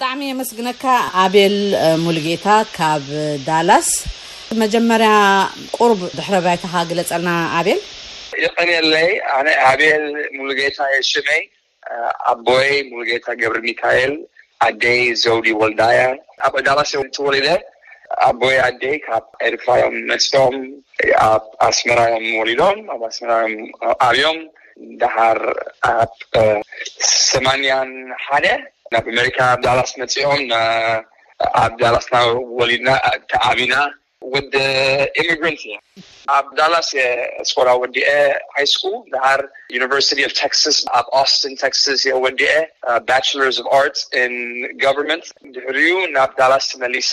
ብጣዕሚ የመስግነካ ኣቤል ሙሉጌታ ካብ ዳላስ። መጀመርያ ቁሩብ ድሕረ ባይታኻ ግለጸልና ኣቤል። የቀንየለይ ኣነ ኣቤል ሙሉጌታ እየ ሽመይ ኣቦይ ሙሉጌታ ገብርሚካኤል ኣደይ ዘውዲ ወልዳ እያ ኣብ ዳላስ እየ ተወሊደ ኣቦይ ኣደይ ካብ ኤርትራ እዮም መጺኦም ኣብ ኣስመራ እዮም ወሊዶም ኣብ ኣስመራ እዮም ዓብዮም ደሓር ኣብ ሰማንያን ሓደ ናብ ኣሜሪካ ኣብ ዳላስ መጺኦም ኣብ ዳላስና ወሊድና ተዓቢና ወዲ ኢሚግራንት እየ ኣብ ዳላስ እየ ስኮላ ወዲኤ ሃይ ስኩል ደሓር ዩኒቨርሲቲ ኦፍ ተክስስ ኣብ ኦስትን ተክስስ እየ ወዲኤ ባችለርስ ኦፍ ኣርት ን ገቨርንመንት ድሕሪኡ ናብ ዳላስ ተመሊሰ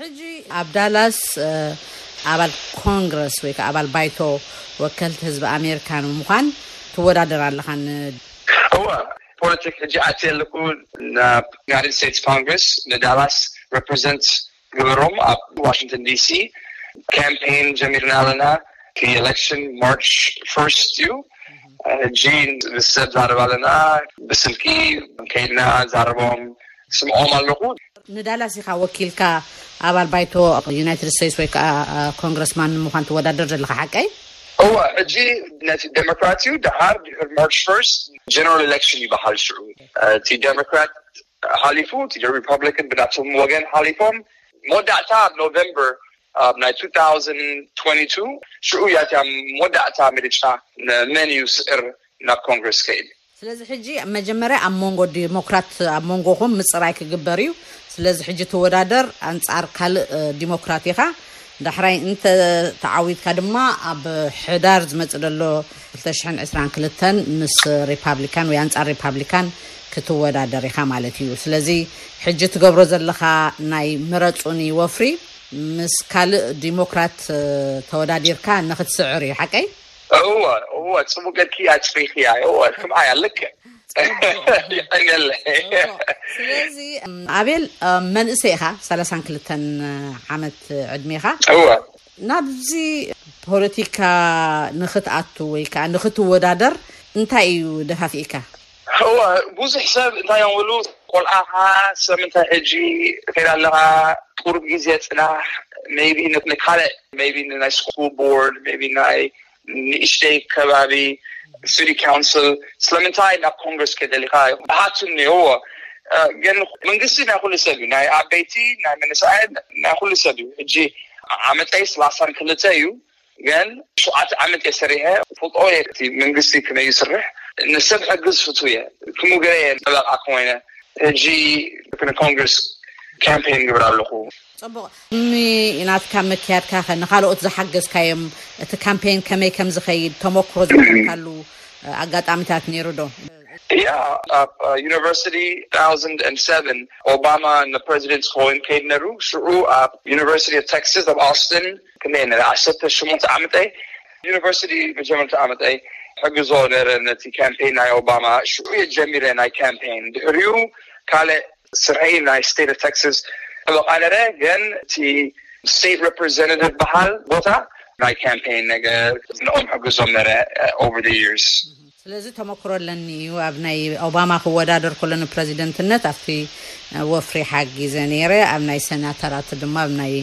ሕጂ ኣብ ዳላስ ኣባል ኮንግረስ ወይ ከኣ ኣባል ባይቶ ወከልቲ ህዝቢ ኣሜሪካ ንምዃን ትወዳደር ኣለኻ ን። እወ ፖለቲክ ሕጂ ኣትየ ኣለኩ ናብ ዩናይትድ ስቴትስ ኮንግረስ ንዳላስ ረፕረዘንት ክግበሮም ኣብ ዋሽንግተን ዲሲ ካምፔን ጀሚርና ኣለና እቲ ኤለክሽን ማርች ፈርስት እዩ ሕጂ ምስ ሰብ ንዛረብ ኣለና ብስልኪ ከይድና ንዛረቦም። ስምዖም ኣለኹ። ንዳላስ ኢኻ ወኪልካ ኣባል ባይቶ ዩናይትድ ስቴትስ ወይ ከዓ ኮንግረስማን ንምዃን ትወዳደር ዘለኻ ሓቀይ? እወ ሕጂ ነቲ ደሞክራት እዩ ደሓር ድሕሪ ማርች ፈርስት ጀነራል ኤሌክሽን ይበሃል ሽዑ እቲ ደሞክራት ሓሊፉ እቲ ሪፓብሊካን ብናቶም ወገን ሓሊፎም መወዳእታ ኣብ ኖቨምበር ኣብ ናይ 2022 ሽዑ እያ እቲያ መወዳእታ ምርጫ መን እዩ ስዕር ናብ ኮንግረስ ከይድ ስለዚ ሕጂ መጀመርያ ኣብ ሞንጎ ዲሞክራት ኣብ ሞንጎኹም ምጽራይ ክግበር እዩ ስለዚ ሕጂ ተወዳደር ኣንጻር ካልእ ዲሞክራት ኢኻ ዳሕራይ እንተ ተዓዊትካ ድማ ኣብ ሕዳር ዝመጽእ ዘሎ ክልተ ሽሕን ዕስራን ክልተን ምስ ሪፓብሊካን ወይ ኣንጻር ሪፓብሊካን ክትወዳደር ኢኻ ማለት እዩ ስለዚ ሕጂ ትገብሮ ዘለኻ ናይ ምረጹኒ ወፍሪ ምስ ካልእ ዲሞክራት ተወዳዲርካ ንኽትስዕር እዩ ሓቀይ እወ እወ ጽቡቅ ገርኪ ኣጽሪክያ እወ ስምዓያ ልክዕ ስለዚ ኣቤል መንእሰይ ኢኻ ሰላሳን ክልተን ዓመት ዕድሜኻ ናብዚ ፖለቲካ ንኽትኣቱ ወይ ከዓ ንኽትወዳደር እንታይ እዩ ደፋፊእካ? እወ ቡዙሕ ሰብ እንታይ እዮም ዝብሉ ቆልዓኻ ስለምንታይ ሕጂ ትከይድ ኣለኻ ቁሩብ ግዜ ጽናሕ ሜይቢ ንካልእ ሜይቢ ንናይ ስኩል ቦርድ ሜይቢ ናይ ንእሽተይ ከባቢ ሲቲ ካውንስል ስለምንታይ ናብ ኮንግረስ ክትከይድ ደሊኻ ይሃቱኒ እወ ግን መንግስቲ ናይ ኩሉ ሰብ እዩ ናይ ዓበይቲ ናይ መንእሰያት ናይ ኩሉ ሰብ እዩ ሕጂ ዓመተይ ሰላሳን ክልተ እዩ ግን ሸውዓተ ዓመት እየ ሰሪሐ ክፈልጦ እየ እቲ መንግስቲ ከመይ ይስርሕ ንሰብ ሕግዝ ፍትው እየ ክምኡ ገረ እየ ጠበቃ ኮይነ ሕጂ ንኮንግርስ ካምፔን ይገብር ኣለኩ። ጽቡቅ ን ናትካ ምክያድካ ከ ንካልኦት ዝሓገዝካዮም እቲ ካምፔን ከመይ ከም ዝከይድ ተሞክሮ ዝገበርካሉ ኣጋጣሚታት ኔሩ ዶ? እያ ኣብ ዩኒቨርሲቲ ታውዝንድ ኣንድ ሰቨን ኦባማ ንፕረዚደንት ክከውን ከይድ ነሩ ሽዑ ኣብ ዩኒቨርሲቲ ኦፍ ተክሳስ ኣብ ኣውስትን ክንደይ ነይረ ዓሰርተ ሸሞንተ ዓመተይ ዩኒቨርሲቲ መጀመርታ ዓመተይ ሕግዞ ነይረ ነቲ ካምፔን ናይ ኦባማ ሽዑ እየ ጀሚረ ናይ ካምፔን ድሕሪኡ ካልእ ስርሐይ ናይ ስቴት ኦፍ ተክሳስ ጠበቓ ነይረ ግን እቲ ስቴት ረፕረዘንታቲቭ ዝበሃል ቦታ ናይ ካምፔን ነገር ንኦም ሕግዞም ነይረ ኦቨር ዘ ይርስ ስለዚ ተመክሮ ኣለኒ እዩ ኣብ ናይ ኦባማ ክወዳደር ከሎ ንፕረዚደንትነት ኣብቲ ወፍሪ ሓጊዘ ነይረ ኣብ ናይ ሰናተራት ድማ ኣብ ናይ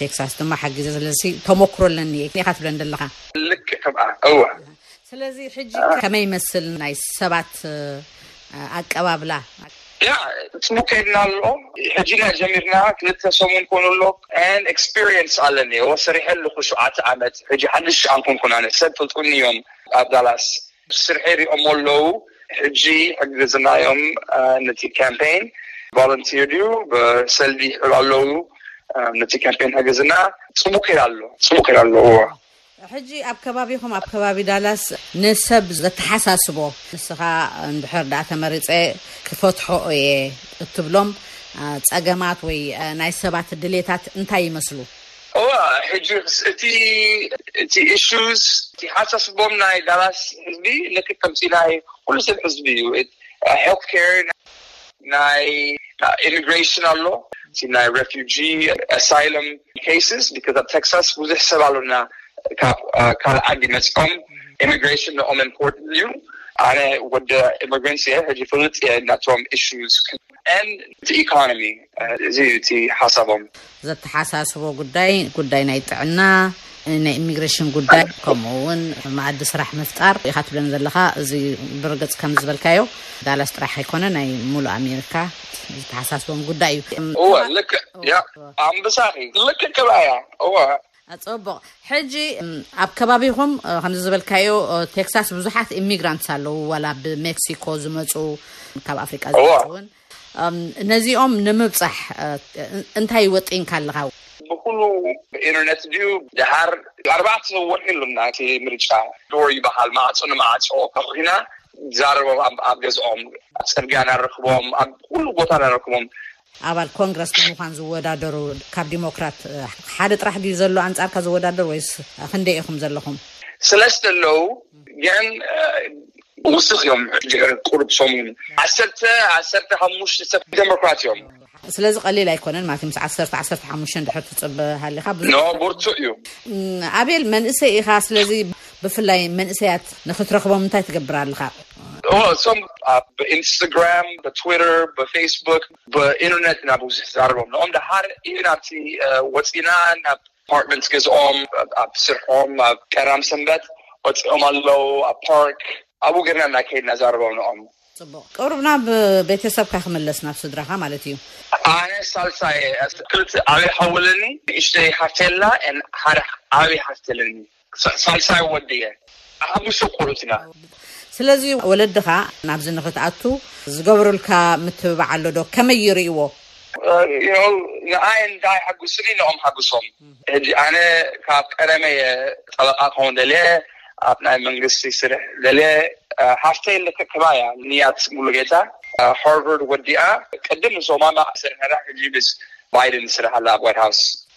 ቴክሳስ ድማ ሓጊዘ ስለዚ ተመክሮ ኣለኒ እየ ኢኻ ትብለን ዘለኻ ልክዕ ከምኣ እወ ስለዚ ሕጂ ከመይ ይመስል ናይ ሰባት ኣቀባብላ ያ ጽቡቅ ከይድና ኣሎ ሕጂ ኢና ጀሚርና ክልተ ሰሙን ኮኑ ኣሎ ን ኤክስፒሪየንስ ኣለኒ እወ ሰሪሐ ኣለኹ ሸውዓተ ዓመት ሕጂ ሓድሽ ኣንኮንኩን ኣነ ሰብ ፈልጡኒ እዮም ኣብ ዳላስ ብስርሐይ ሪኦሞ ኣለው ሕጂ ሕግዝናዮም ነቲ ካምፔን ቫለንቲር ድዩ ብሰልዲ ይሕብሩ ኣለው ነቲ ካምፔን ሕግዝና ጽቡቅ ከይድ ኣሎ ጽቡቅ ከይድ ኣሎ እወ። ሕጂ ኣብ ከባቢኹም ኣብ ከባቢ ዳላስ ንሰብ ዘተሓሳስቦ ንስኻ እንድሕር ድኣ ተመሪጸ ክፈትሖ እየ እትብሎም ጸገማት ወይ ናይ ሰባት ድሌታት እንታይ ይመስሉ? እዋ ሕጅስ እቲ እቲ እሹስ እቲ ሓሳስቦም ናይ ዳላስ ሕዝቢ ልክዕ ከምቲ ናይ ኩሉ ሰብ ሕዝቢ እዩ ሄልት ኬር ናይ ኢሚግሬሽን ኣሎ እቲ ናይ ረፊጂ ኣሳይለም ኬስስ ቢካዝ ኣብ ተክሳስ ብዙሕ ሰብ ኣሎና ካብ ካልእ ዓዲ መጺኦም ኢሚግሬሽን ንኦም ኢምፖርታንት እዩ ኣነ ወዲ ኢሚግረንት እየ ሕጂ ፍልጥ እየ ናቶም እሹስ። ዘተሓሳስቦ ጉዳይ ጉዳይ ናይ ጥዕና ናይ ኢሚግሬሽን ጉዳይ ከምኡ እውን መኣዲ ስራሕ ምፍጣር ኢካ ትብለን ዘለካ እዚ ብርግፅ ከም ዝበልካዮ ዳላስ ጥራሕ ኣይኮነ ናይ ሙሉእ ኣሜሪካ ዝተሓሳስቦም ጉዳይ እዩ ልክ ኣንበሳኪ ልክ ክብኣያ ጸቡቅ ሕጂ ኣብ ከባቢኹም ከምዚ ዝበልካዮ ቴክሳስ ብዙሓት ኢሚግራንትስ ኣለዉ ዋላ ብሜክሲኮ ዝመጹ ካብ ኣፍሪቃ ዝመጹ እውን ነዚኦም ንምብጻሕ እንታይ ወጢንካ ኣለኻ? ብኩሉ ኢንተርነት ድዩ ድሃር ኣርባዕተ ወርሒ ኣሎና እቲ ምርጫ ዶር ይበሃል ማዕጾ ንማዕጾ ኣኹኺና ንዛረቦም ኣብ ገዝኦም ኣብ ጽርግያ ነረክቦም ኣብ ኩሉ ቦታ ነረክቦም ኣባል ኮንግረስ ብምዃን ዝወዳደሩ ካብ ዲሞክራት ሓደ ጥራሕ ድዩ ዘሎ ኣንጻርካ ዝወዳደር ወይስ ክንደይ ኢኹም ዘለኹም? ሰለስተ ኣለዉ ግን ክውስኽ እዮም ድሕሪ ቁሩብ ሰሙን ዓሰርተ ዓሰርተ ሓሙሽተ ሰብ ዴሞክራት እዮም። ስለዚ ቀሊል ኣይኮነን ማለት እዩ ምስ ዓሰርተ ዓሰርተ ሓሙሽተ ድሕር ትጽበ ሃሊኻ ብዙሕ ኖ ብርቱዕ እዩ። ኣቤል መንእሰይ ኢኻ ስለዚ ብፍላይ መንእሰያት ንክትረኽቦም እንታይ ትገብር ኣለኻ? እሶም ብ ኢንስታግራም ብ ትዊተር ብ ፌስቡክ ብ ኢንተርነት ኢና ብዙሕ ንዛረቦም ንኦም ደሓር ኢዩ ናብቲ ወጺና ናብ ኣፓርትመንት ገዝኦም ኣብ ስርሖም ኣብ ቀዳም ሰንበት ወጺኦም ኣለዉ ኣብ ፓርክ ኣብኡ ጌርና እና ከይድ ናዛረቦም ንኦም። ጽቡቕ ቅሩብ ናብ ቤተሰብካ ክምለስ ናብ ስድራኻ ማለት ኢዩ። ኣነ ሳልሳይ እየ ክልተ ዓብይ ሓው ኣለኒ ንእሽተይ ሓፍተይ ኣላ and ሓደ ዓብይ ሓፍቲ ኣለኒ። ሳልሳይ ወዲ'የ፣ ኣሃሙሸ ቆልዑት ኢና። ስለዚ ወለድኻ ናብዚ ንኽትኣቱ ዝገብሩልካ ምትብባዕ ኣሎዶ? ከመይ ይርእይዎ? ንኣይ እንተኣየሓጉሱኒ ንኦም ሓጉሶም። ሕጂ ኣነ ካብ ቀደመ'የ ጠበቓ ክኸውን ደልየ፣ ኣብ ናይ መንግስቲ ስርሕ ደልየ። ሓፍተይ ንክክባ እያ፣ ንያት ሙሉጌታ፣ ሃርቫርድ ወዲኣ ቅድም ምስ ኦባማ ትሰርሕ ነይራ፣ ሕጂ ምስ ባይደን ትሰርሕ ኣላ ኣብ ዋይት ሃውስ።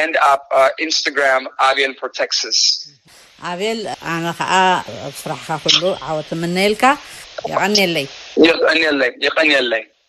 and ኣብ ኢንስታግራም ኣቤል for Texas። ኣቤል ኣነ ከኣ ኣብ ስራሕኻ ኩሉ ዓወት እምነየልካ የቀኔለይ። የቀኔለይ የቀኔለይ